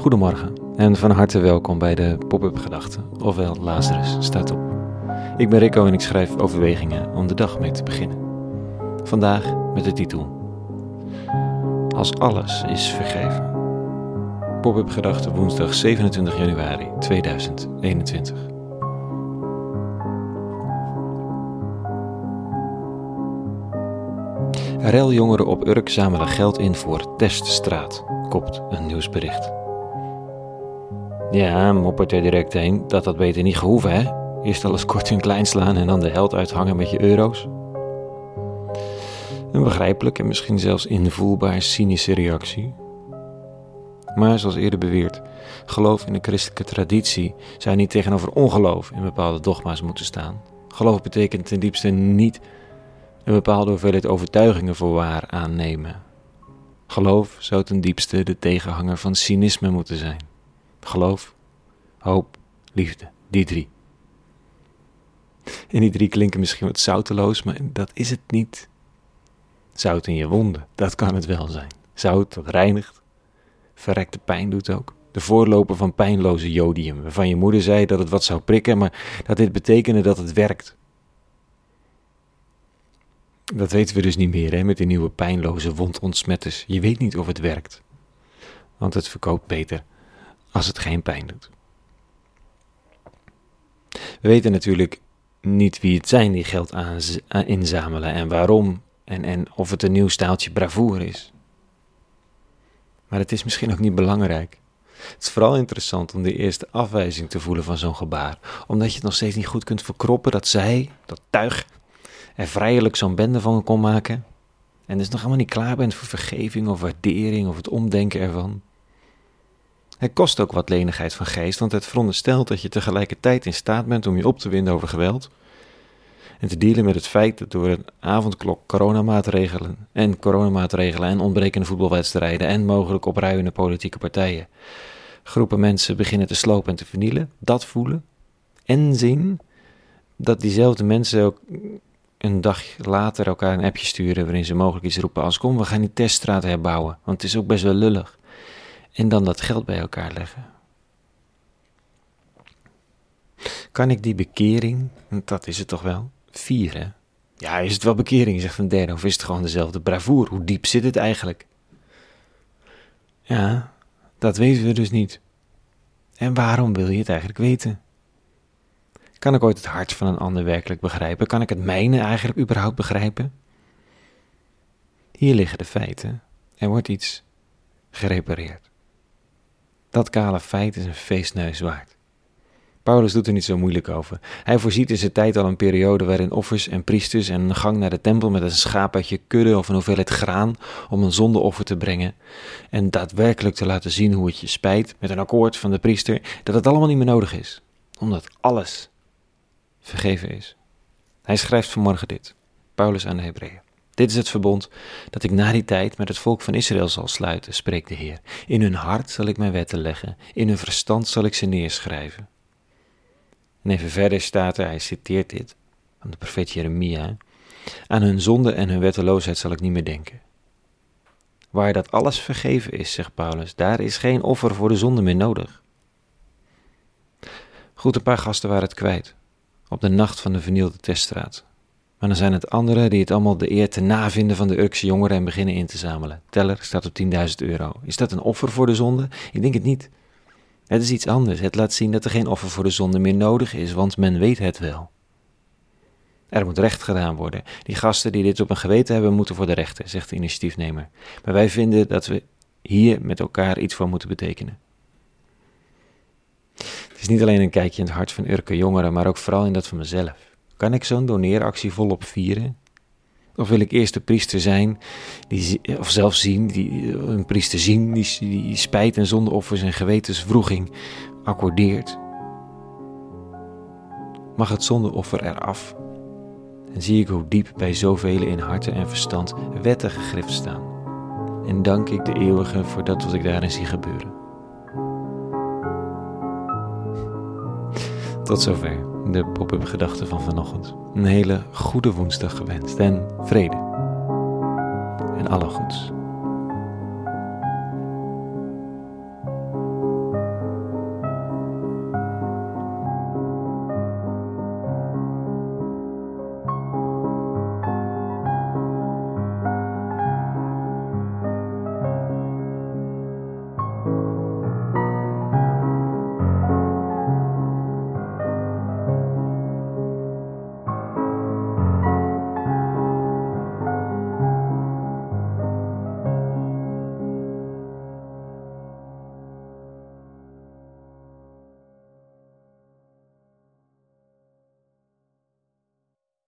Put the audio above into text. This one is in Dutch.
Goedemorgen en van harte welkom bij de Pop-up Gedachten, ofwel Lazarus staat op. Ik ben Rico en ik schrijf overwegingen om de dag mee te beginnen. Vandaag met de titel Als alles is vergeven. Pop-up Gedachten woensdag 27 januari 2021. Reljongeren op Urk zamelen geld in voor Teststraat, kopt een nieuwsbericht. Ja, moppert er direct heen, dat had beter niet gehoeven, hè? Eerst alles kort en klein slaan en dan de held uithangen met je euro's. Een begrijpelijk en misschien zelfs invoelbaar cynische reactie. Maar zoals eerder beweerd, geloof in de christelijke traditie zou niet tegenover ongeloof in bepaalde dogma's moeten staan. Geloof betekent ten diepste niet een bepaalde hoeveelheid overtuigingen voor waar aannemen. Geloof zou ten diepste de tegenhanger van cynisme moeten zijn. Geloof, hoop, liefde, die drie. En die drie klinken misschien wat zouteloos, maar dat is het niet. Zout in je wonden, dat kan het wel zijn. Zout dat reinigt, verrekte pijn doet ook. De voorloper van pijnloze jodium, waarvan je moeder zei dat het wat zou prikken, maar dat dit betekende dat het werkt. Dat weten we dus niet meer hè, met die nieuwe pijnloze wondontsmetters. Je weet niet of het werkt, want het verkoopt beter als het geen pijn doet. We weten natuurlijk niet wie het zijn die geld inzamelen en waarom en, en of het een nieuw staaltje bravoure is. Maar het is misschien ook niet belangrijk. Het is vooral interessant om de eerste afwijzing te voelen van zo'n gebaar, omdat je het nog steeds niet goed kunt verkroppen dat zij, dat tuig, er vrijelijk zo'n bende van kon maken. En dus nog helemaal niet klaar bent voor vergeving of waardering of het omdenken ervan. Het kost ook wat lenigheid van geest, want het veronderstelt dat je tegelijkertijd in staat bent om je op te winden over geweld. En te dealen met het feit dat door een avondklok coronamaatregelen en coronamaatregelen en ontbrekende voetbalwedstrijden en mogelijk opruiende politieke partijen groepen mensen beginnen te slopen en te vernielen, dat voelen en zien dat diezelfde mensen ook een dag later elkaar een appje sturen waarin ze mogelijk iets roepen als kom we gaan die teststraat herbouwen, want het is ook best wel lullig en dan dat geld bij elkaar leggen. Kan ik die bekering, dat is het toch wel, vieren? Ja, is het wel bekering, zegt een derde, of is het gewoon dezelfde bravoure? Hoe diep zit het eigenlijk? Ja, dat weten we dus niet. En waarom wil je het eigenlijk weten? Kan ik ooit het hart van een ander werkelijk begrijpen? Kan ik het mijne eigenlijk überhaupt begrijpen? Hier liggen de feiten. Er wordt iets gerepareerd. Dat kale feit is een feestneus waard. Paulus doet er niet zo moeilijk over. Hij voorziet in zijn tijd al een periode waarin offers en priesters en een gang naar de tempel met een schaapje, kudde of een hoeveelheid graan om een zondeoffer te brengen en daadwerkelijk te laten zien hoe het je spijt met een akkoord van de priester dat het allemaal niet meer nodig is, omdat alles vergeven is. Hij schrijft vanmorgen dit, Paulus aan de Hebreeën. Dit is het verbond dat ik na die tijd met het volk van Israël zal sluiten, spreekt de Heer. In hun hart zal ik mijn wetten leggen, in hun verstand zal ik ze neerschrijven. En even verder staat er, hij citeert dit, van de profeet Jeremia. Aan hun zonde en hun wetteloosheid zal ik niet meer denken. Waar dat alles vergeven is, zegt Paulus, daar is geen offer voor de zonde meer nodig. Goed, een paar gasten waren het kwijt. Op de nacht van de vernielde teststraat. Maar dan zijn het anderen die het allemaal de eer te navinden van de Urkse jongeren en beginnen in te zamelen. Teller staat op 10.000 euro. Is dat een offer voor de zonde? Ik denk het niet. Het is iets anders. Het laat zien dat er geen offer voor de zonde meer nodig is, want men weet het wel. Er moet recht gedaan worden. Die gasten die dit op een geweten hebben, moeten voor de rechter, zegt de initiatiefnemer. Maar wij vinden dat we hier met elkaar iets voor moeten betekenen. Het is niet alleen een kijkje in het hart van Urke jongeren, maar ook vooral in dat van mezelf. Kan ik zo'n doneeractie volop vieren? Of wil ik eerst de priester zijn, die, of zelf zien, die, een priester zien die, die spijt en zondeoffers en gewetenswroeging accordeert? Mag het zondeoffer eraf? En zie ik hoe diep bij zoveel in harten en verstand wetten gegrift staan. En dank ik de eeuwige voor dat wat ik daarin zie gebeuren. Tot zover de pop-up gedachten van vanochtend. Een hele goede woensdag gewenst en vrede. En alle goeds.